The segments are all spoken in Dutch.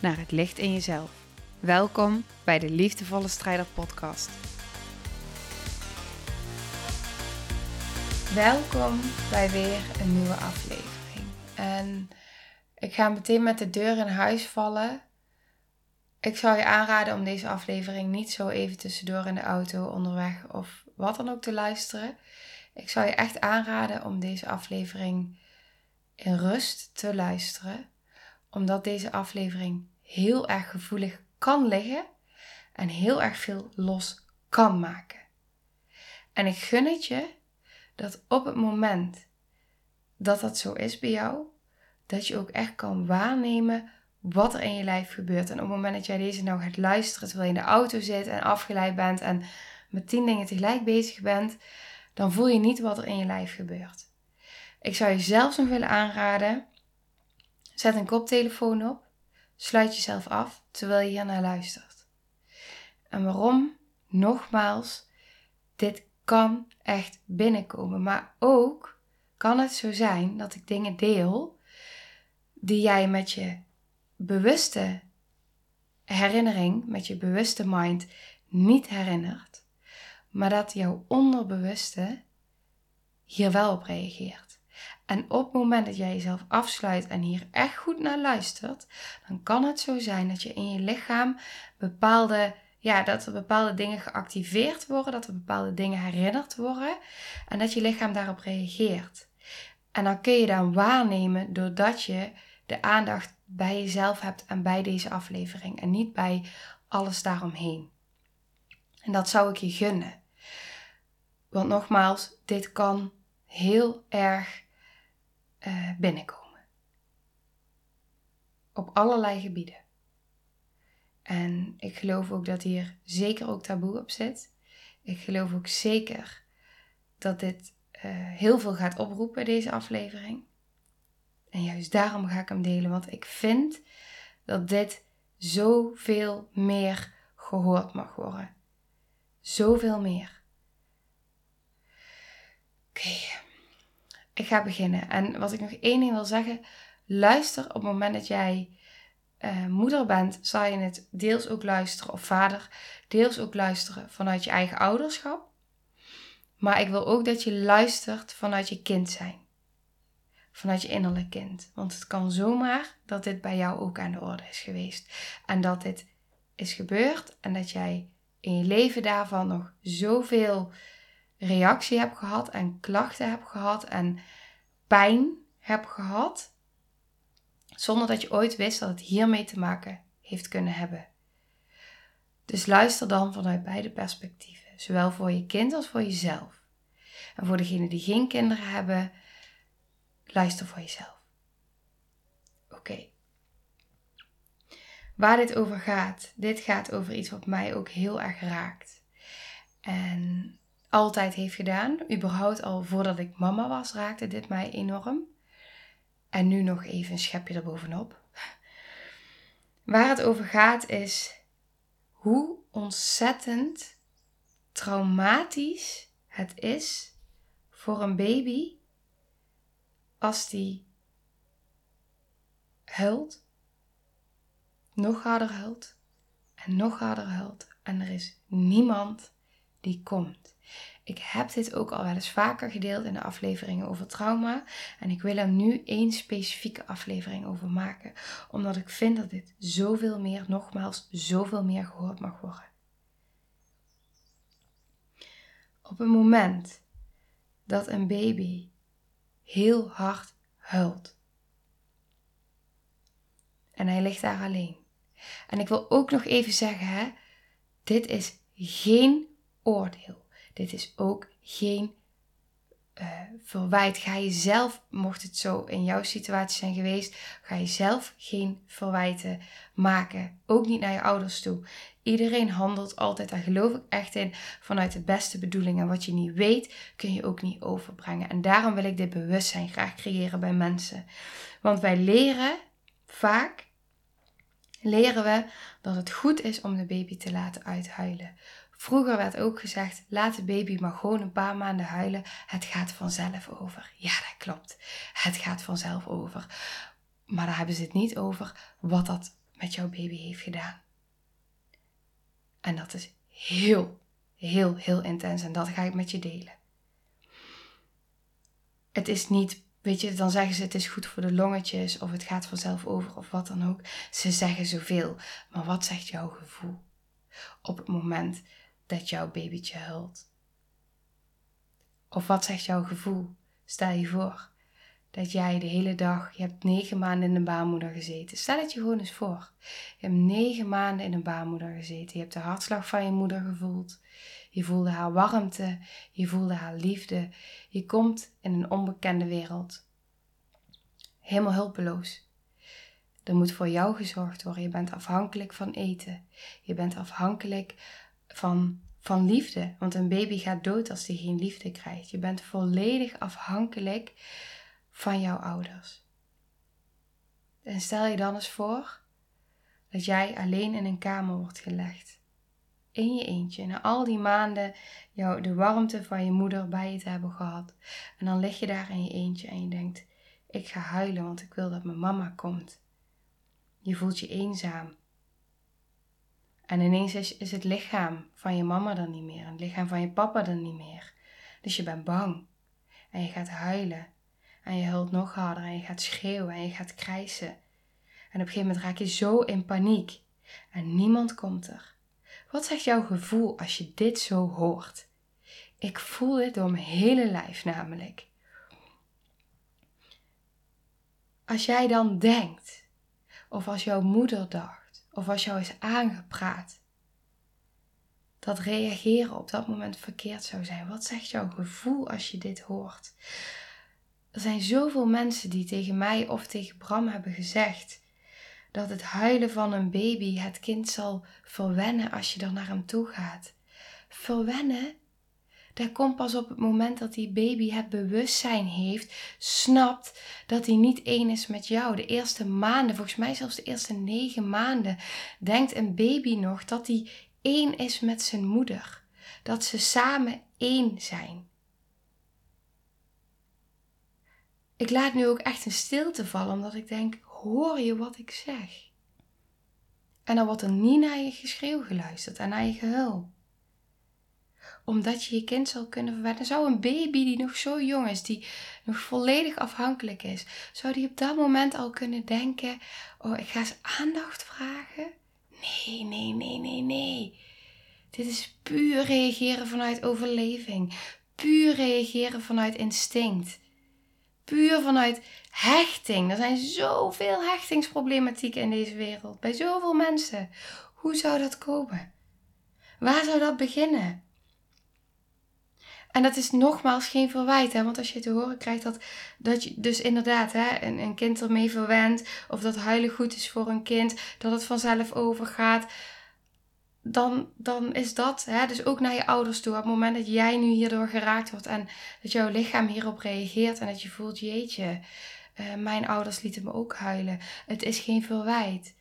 naar het licht in jezelf. Welkom bij de Liefdevolle Strijder Podcast. Welkom bij weer een nieuwe aflevering. En ik ga meteen met de deur in huis vallen. Ik zou je aanraden om deze aflevering niet zo even tussendoor in de auto, onderweg of wat dan ook te luisteren. Ik zou je echt aanraden om deze aflevering in rust te luisteren, omdat deze aflevering heel erg gevoelig kan liggen en heel erg veel los kan maken. En ik gun het je dat op het moment dat dat zo is bij jou, dat je ook echt kan waarnemen wat er in je lijf gebeurt. En op het moment dat jij deze nou gaat luisteren terwijl je in de auto zit en afgeleid bent en met tien dingen tegelijk bezig bent, dan voel je niet wat er in je lijf gebeurt. Ik zou je zelfs nog willen aanraden, zet een koptelefoon op, sluit jezelf af terwijl je hier naar luistert. En waarom? Nogmaals, dit kan echt binnenkomen, maar ook kan het zo zijn dat ik dingen deel die jij met je bewuste herinnering, met je bewuste mind niet herinnert, maar dat jouw onderbewuste hier wel op reageert. En op het moment dat jij jezelf afsluit en hier echt goed naar luistert, dan kan het zo zijn dat je in je lichaam bepaalde, ja, dat er bepaalde dingen geactiveerd worden, dat er bepaalde dingen herinnerd worden en dat je lichaam daarop reageert. En dan kun je dan waarnemen doordat je de aandacht bij jezelf hebt en bij deze aflevering en niet bij alles daaromheen. En dat zou ik je gunnen. Want nogmaals, dit kan heel erg uh, binnenkomen. Op allerlei gebieden. En ik geloof ook dat hier zeker ook taboe op zit. Ik geloof ook zeker dat dit uh, heel veel gaat oproepen, deze aflevering. En juist daarom ga ik hem delen, want ik vind dat dit zoveel meer gehoord mag worden. Zoveel meer. Oké, ik ga beginnen. En wat ik nog één ding wil zeggen, luister op het moment dat jij uh, moeder bent, zal je het deels ook luisteren, of vader, deels ook luisteren vanuit je eigen ouderschap. Maar ik wil ook dat je luistert vanuit je kind zijn vanuit je innerlijk kind. Want het kan zomaar dat dit bij jou ook aan de orde is geweest. En dat dit is gebeurd en dat jij in je leven daarvan nog zoveel reactie hebt gehad en klachten hebt gehad en pijn hebt gehad. Zonder dat je ooit wist dat het hiermee te maken heeft kunnen hebben. Dus luister dan vanuit beide perspectieven, zowel voor je kind als voor jezelf. En voor degenen die geen kinderen hebben, Luister voor jezelf. Oké. Waar dit over gaat, dit gaat over iets wat mij ook heel erg raakt. En altijd heeft gedaan, überhaupt al voordat ik mama was, raakte dit mij enorm. En nu nog even een schepje erbovenop. Waar het over gaat is hoe ontzettend traumatisch het is voor een baby als die huilt, nog harder huilt en nog harder huilt en er is niemand die komt. Ik heb dit ook al wel eens vaker gedeeld in de afleveringen over trauma. En ik wil er nu één specifieke aflevering over maken. Omdat ik vind dat dit zoveel meer, nogmaals, zoveel meer gehoord mag worden. Op het moment dat een baby heel hard huilt. En hij ligt daar alleen. En ik wil ook nog even zeggen, hè, dit is geen oordeel. Dit is ook geen uh, verwijt. Ga je zelf, mocht het zo in jouw situatie zijn geweest, ga je zelf geen verwijten maken. Ook niet naar je ouders toe. Iedereen handelt altijd, daar geloof ik echt in, vanuit de beste bedoelingen. Wat je niet weet, kun je ook niet overbrengen. En daarom wil ik dit bewustzijn graag creëren bij mensen. Want wij leren vaak, leren we dat het goed is om de baby te laten uithuilen. Vroeger werd ook gezegd: laat de baby maar gewoon een paar maanden huilen. Het gaat vanzelf over. Ja, dat klopt. Het gaat vanzelf over. Maar daar hebben ze het niet over wat dat met jouw baby heeft gedaan. En dat is heel, heel, heel intens. En dat ga ik met je delen. Het is niet, weet je, dan zeggen ze het is goed voor de longetjes of het gaat vanzelf over of wat dan ook. Ze zeggen zoveel. Maar wat zegt jouw gevoel op het moment dat jouw babytje huilt? Of wat zegt jouw gevoel? Stel je voor dat jij de hele dag, je hebt negen maanden in een baarmoeder gezeten. Stel het je gewoon eens voor. Je hebt negen maanden in een baarmoeder gezeten. Je hebt de hartslag van je moeder gevoeld. Je voelde haar warmte. Je voelde haar liefde. Je komt in een onbekende wereld. Helemaal hulpeloos. Er moet voor jou gezorgd worden. Je bent afhankelijk van eten. Je bent afhankelijk van, van liefde. Want een baby gaat dood als hij geen liefde krijgt. Je bent volledig afhankelijk van jouw ouders. En stel je dan eens voor dat jij alleen in een kamer wordt gelegd. In je eentje. Na al die maanden jou, de warmte van je moeder bij je te hebben gehad. En dan lig je daar in je eentje en je denkt: Ik ga huilen, want ik wil dat mijn mama komt. Je voelt je eenzaam. En ineens is, het lichaam van je mama dan niet meer. En het lichaam van je papa dan niet meer. Dus je bent bang. En je gaat huilen. En je huilt nog harder en je gaat schreeuwen en je gaat krijsen. En op een gegeven moment raak je zo in paniek. En niemand komt er. Wat zegt jouw gevoel als je dit zo hoort? Ik voel dit door mijn hele lijf namelijk. Als jij dan denkt, of als jouw moeder dacht, of als jou is aangepraat, dat reageren op dat moment verkeerd zou zijn. Wat zegt jouw gevoel als je dit hoort? Er zijn zoveel mensen die tegen mij of tegen Bram hebben gezegd dat het huilen van een baby het kind zal verwennen als je er naar hem toe gaat. Verwennen? Dat komt pas op het moment dat die baby het bewustzijn heeft, snapt dat hij niet één is met jou. De eerste maanden, volgens mij zelfs de eerste negen maanden, denkt een baby nog dat hij één is met zijn moeder. Dat ze samen één zijn. Ik laat nu ook echt een stilte vallen, omdat ik denk: hoor je wat ik zeg? En dan wordt er niet naar je geschreeuw geluisterd en naar je gehuil. Omdat je je kind zal kunnen verwennen. Zou een baby die nog zo jong is, die nog volledig afhankelijk is, zou die op dat moment al kunnen denken: Oh, ik ga eens aandacht vragen? Nee, nee, nee, nee, nee. Dit is puur reageren vanuit overleving. Puur reageren vanuit instinct puur vanuit hechting. Er zijn zoveel hechtingsproblematieken in deze wereld. Bij zoveel mensen. Hoe zou dat komen? Waar zou dat beginnen? En dat is nogmaals geen verwijt, hè? want als je te horen krijgt dat, dat je dus inderdaad hè, een, een kind ermee verwent, of dat huilen goed is voor een kind, dat het vanzelf overgaat, dan, dan is dat, hè, dus ook naar je ouders toe, op het moment dat jij nu hierdoor geraakt wordt en dat jouw lichaam hierop reageert en dat je voelt, jeetje, uh, mijn ouders lieten me ook huilen. Het is geen verwijt.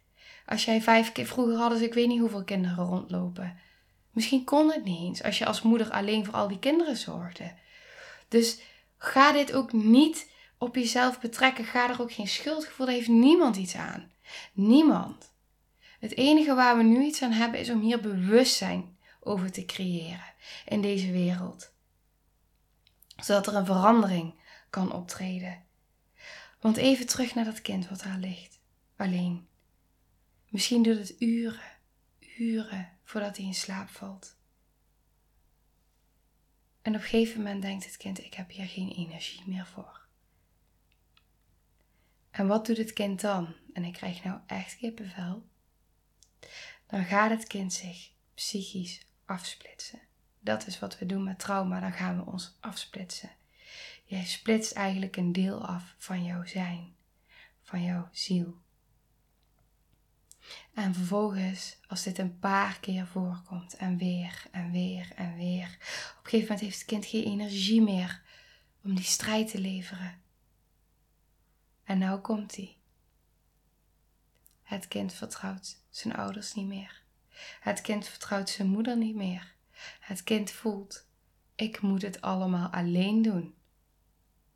Als jij vijf keer, vroeger hadden ze ik weet niet hoeveel kinderen rondlopen. Misschien kon het niet eens als je als moeder alleen voor al die kinderen zorgde. Dus ga dit ook niet op jezelf betrekken. Ga er ook geen schuldgevoel. Daar heeft niemand iets aan. Niemand. Het enige waar we nu iets aan hebben is om hier bewustzijn over te creëren in deze wereld. Zodat er een verandering kan optreden. Want even terug naar dat kind wat daar ligt, alleen. Misschien duurt het uren, uren voordat hij in slaap valt. En op een gegeven moment denkt het kind: ik heb hier geen energie meer voor. En wat doet het kind dan? En ik krijg nou echt kippenvel dan gaat het kind zich psychisch afsplitsen. Dat is wat we doen met trauma, dan gaan we ons afsplitsen. Jij splitst eigenlijk een deel af van jouw zijn, van jouw ziel. En vervolgens, als dit een paar keer voorkomt en weer en weer en weer, op een gegeven moment heeft het kind geen energie meer om die strijd te leveren. En nou komt hij. Het kind vertrouwt zijn ouders niet meer. Het kind vertrouwt zijn moeder niet meer. Het kind voelt: ik moet het allemaal alleen doen.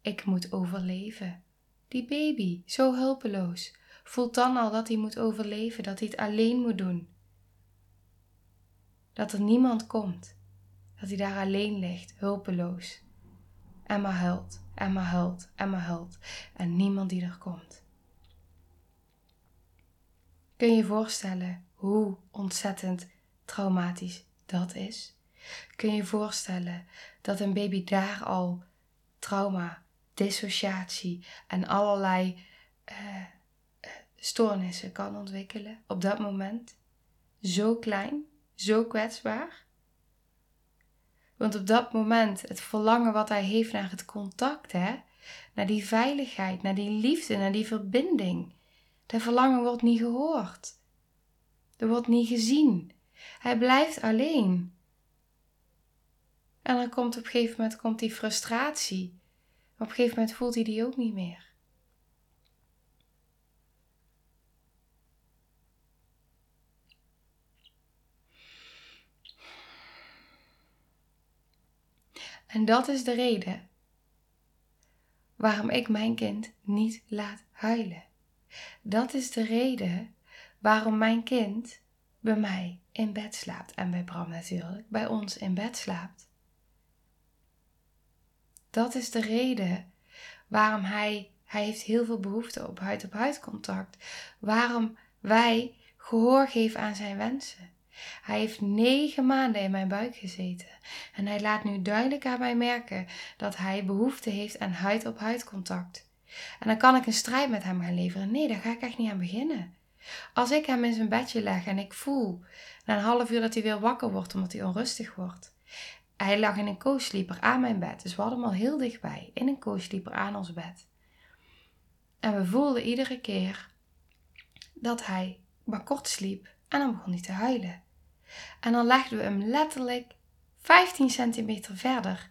Ik moet overleven. Die baby, zo hulpeloos, voelt dan al dat hij moet overleven, dat hij het alleen moet doen. Dat er niemand komt, dat hij daar alleen ligt, hulpeloos. En maar huilt, en maar huilt, en maar huilt. En niemand die er komt. Kun je je voorstellen hoe ontzettend traumatisch dat is? Kun je je voorstellen dat een baby daar al trauma, dissociatie en allerlei uh, stoornissen kan ontwikkelen op dat moment? Zo klein, zo kwetsbaar. Want op dat moment, het verlangen wat hij heeft naar het contact, hè? naar die veiligheid, naar die liefde, naar die verbinding. Dat verlangen wordt niet gehoord. Er wordt niet gezien. Hij blijft alleen. En dan komt op een gegeven moment komt die frustratie. op een gegeven moment voelt hij die ook niet meer. En dat is de reden waarom ik mijn kind niet laat huilen. Dat is de reden waarom mijn kind bij mij in bed slaapt. En bij Bram natuurlijk, bij ons in bed slaapt. Dat is de reden waarom hij, hij heeft heel veel behoefte op huid-op-huid contact. Waarom wij gehoor geven aan zijn wensen. Hij heeft negen maanden in mijn buik gezeten. En hij laat nu duidelijk aan mij merken dat hij behoefte heeft aan huid-op-huid contact. En dan kan ik een strijd met hem gaan leveren. Nee, daar ga ik echt niet aan beginnen. Als ik hem in zijn bedje leg en ik voel na een half uur dat hij weer wakker wordt omdat hij onrustig wordt. Hij lag in een co-sleeper aan mijn bed, dus we hadden hem al heel dichtbij, in een co-sleeper aan ons bed. En we voelden iedere keer dat hij maar kort sliep en dan begon hij te huilen. En dan legden we hem letterlijk 15 centimeter verder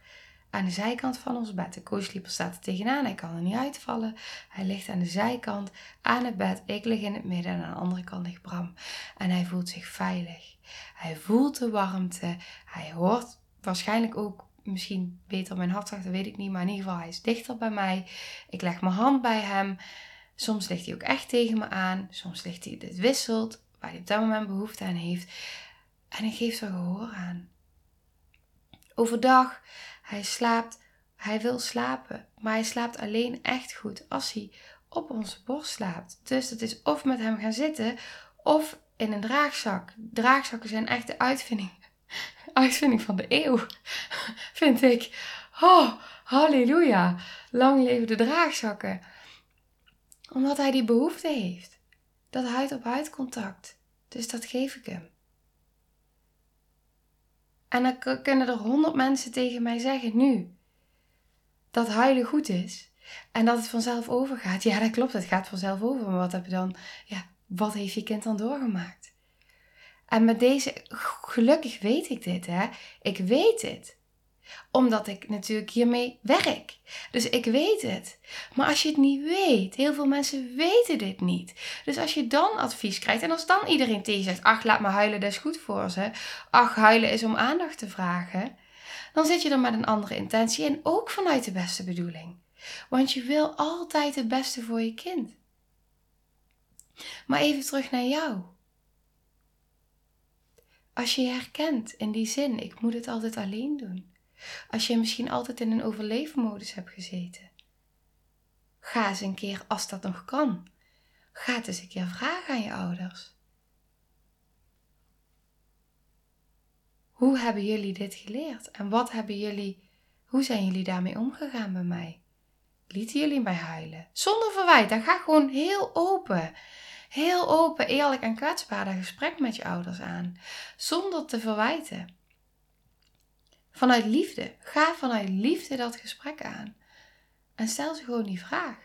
aan de zijkant van ons bed. De co-sleeper staat er tegenaan, hij kan er niet uitvallen. Hij ligt aan de zijkant aan het bed. Ik lig in het midden en aan de andere kant ligt Bram. En hij voelt zich veilig. Hij voelt de warmte. Hij hoort waarschijnlijk ook misschien beter mijn hartslag, dat weet ik niet. Maar in ieder geval, hij is dichter bij mij. Ik leg mijn hand bij hem. Soms ligt hij ook echt tegen me aan. Soms ligt hij, het wisselt, waar hij op dat moment behoefte aan heeft. En ik geef er gehoor aan. Overdag hij slaapt, hij wil slapen, maar hij slaapt alleen echt goed als hij op onze borst slaapt. Dus dat is of met hem gaan zitten of in een draagzak. Draagzakken zijn echt de uitvinding, uitvinding van de eeuw, vind ik. Oh, halleluja. Lang leven de draagzakken. Omdat hij die behoefte heeft. Dat huid op huid contact. Dus dat geef ik hem. En dan kunnen er honderd mensen tegen mij zeggen nu dat huilen goed is en dat het vanzelf overgaat. Ja, dat klopt, het gaat vanzelf over. Maar wat heb je dan? Ja, wat heeft je kind dan doorgemaakt? En met deze, gelukkig weet ik dit, hè? Ik weet dit omdat ik natuurlijk hiermee werk. Dus ik weet het. Maar als je het niet weet, heel veel mensen weten dit niet. Dus als je dan advies krijgt en als dan iedereen tegen zegt: Ach, laat me huilen, dat is goed voor ze. Ach, huilen is om aandacht te vragen. Dan zit je er met een andere intentie en ook vanuit de beste bedoeling. Want je wil altijd het beste voor je kind. Maar even terug naar jou. Als je je herkent in die zin, ik moet het altijd alleen doen. Als je misschien altijd in een overlevenmodus hebt gezeten. Ga eens een keer, als dat nog kan, ga eens een keer vragen aan je ouders. Hoe hebben jullie dit geleerd? En wat hebben jullie, hoe zijn jullie daarmee omgegaan bij mij? Lieten jullie mij huilen? Zonder verwijt, dan ga gewoon heel open. Heel open, eerlijk en kwetsbaar dat gesprek met je ouders aan. Zonder te verwijten. Vanuit liefde. Ga vanuit liefde dat gesprek aan. En stel ze gewoon die vraag.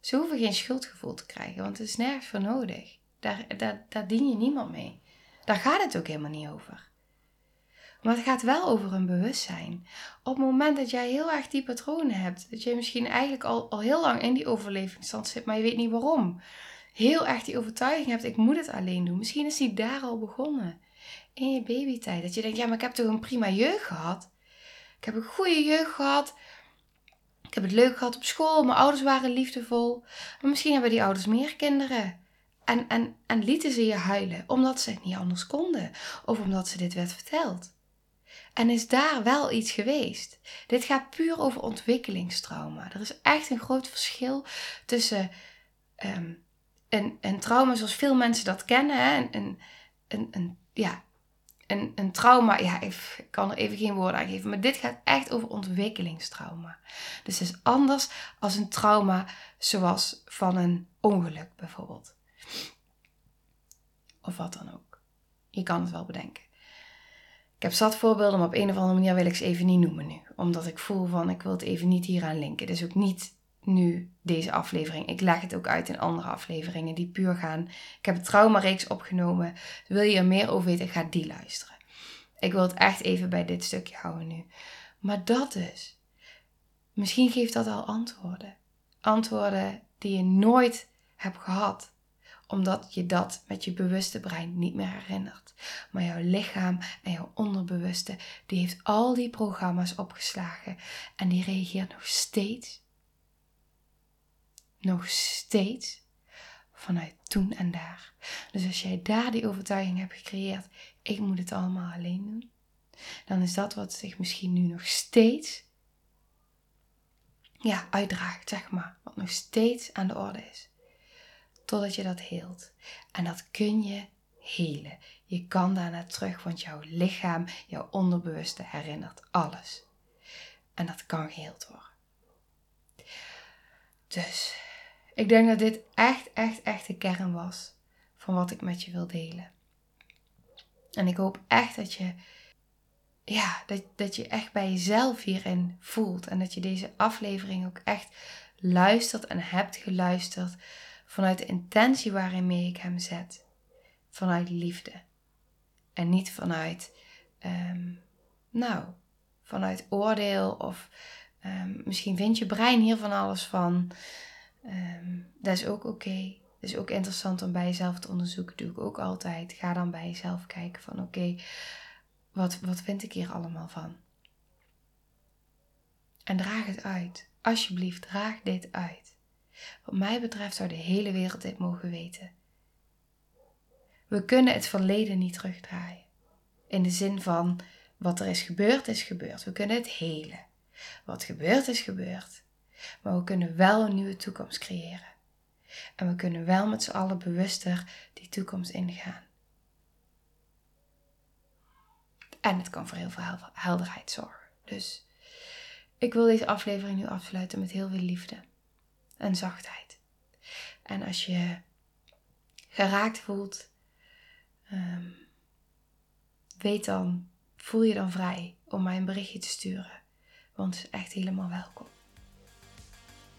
Ze hoeven geen schuldgevoel te krijgen, want het is nergens voor nodig. Daar, daar, daar dien je niemand mee. Daar gaat het ook helemaal niet over. Maar het gaat wel over een bewustzijn. Op het moment dat jij heel erg die patronen hebt, dat je misschien eigenlijk al, al heel lang in die overlevingsstand zit, maar je weet niet waarom. Heel erg die overtuiging hebt, ik moet het alleen doen. Misschien is die daar al begonnen. In je babytijd. Dat je denkt, ja, maar ik heb toch een prima jeugd gehad. Ik heb een goede jeugd gehad. Ik heb het leuk gehad op school. Mijn ouders waren liefdevol. Maar misschien hebben die ouders meer kinderen. En, en, en lieten ze je huilen omdat ze het niet anders konden. Of omdat ze dit werd verteld. En is daar wel iets geweest? Dit gaat puur over ontwikkelingstrauma. Er is echt een groot verschil tussen ehm, een, een trauma zoals veel mensen dat kennen. Hè? Een, een, een, ja, een, een trauma, ja, ik kan er even geen woorden aan geven, maar dit gaat echt over ontwikkelingstrauma. Dus het is anders als een trauma zoals van een ongeluk bijvoorbeeld. Of wat dan ook. Je kan het wel bedenken. Ik heb zat voorbeelden, maar op een of andere manier wil ik ze even niet noemen nu. Omdat ik voel van, ik wil het even niet hieraan linken. Dus ook niet nu deze aflevering. Ik leg het ook uit in andere afleveringen die puur gaan. Ik heb een traumareeks opgenomen. Wil je er meer over weten, ga die luisteren. Ik wil het echt even bij dit stukje houden nu. Maar dat dus. Misschien geeft dat al antwoorden. Antwoorden die je nooit hebt gehad omdat je dat met je bewuste brein niet meer herinnert. Maar jouw lichaam en jouw onderbewuste, die heeft al die programma's opgeslagen en die reageert nog steeds, nog steeds vanuit toen en daar. Dus als jij daar die overtuiging hebt gecreëerd, ik moet het allemaal alleen doen, dan is dat wat zich misschien nu nog steeds ja, uitdraagt, zeg maar. Wat nog steeds aan de orde is totdat je dat heelt. En dat kun je helen. Je kan daarna terug, want jouw lichaam, jouw onderbewuste herinnert alles. En dat kan geheeld worden. Dus ik denk dat dit echt, echt, echt de kern was van wat ik met je wil delen. En ik hoop echt dat je, ja, dat, dat je echt bij jezelf hierin voelt. En dat je deze aflevering ook echt luistert en hebt geluisterd vanuit de intentie waarin ik hem zet. Vanuit liefde. En niet vanuit, um, nou, vanuit oordeel of um, misschien vindt je brein hier van alles van. Um, dat is ook oké. Okay. Het is ook interessant om bij jezelf te onderzoeken. Doe ik ook altijd. Ga dan bij jezelf kijken van oké, wat, wat vind ik hier allemaal van? En draag het uit. Alsjeblieft, draag dit uit. Wat mij betreft zou de hele wereld dit mogen weten. We kunnen het verleden niet terugdraaien. In de zin van wat er is gebeurd, is gebeurd. We kunnen het helen. Wat gebeurd is gebeurd. Maar we kunnen wel een nieuwe toekomst creëren. En we kunnen wel met z'n allen bewuster die toekomst ingaan. En het kan voor heel veel helderheid zorgen. Dus ik wil deze aflevering nu afsluiten met heel veel liefde en zachtheid. En als je geraakt voelt, um, weet dan, voel je dan vrij om mij een berichtje te sturen. Want het is echt helemaal welkom.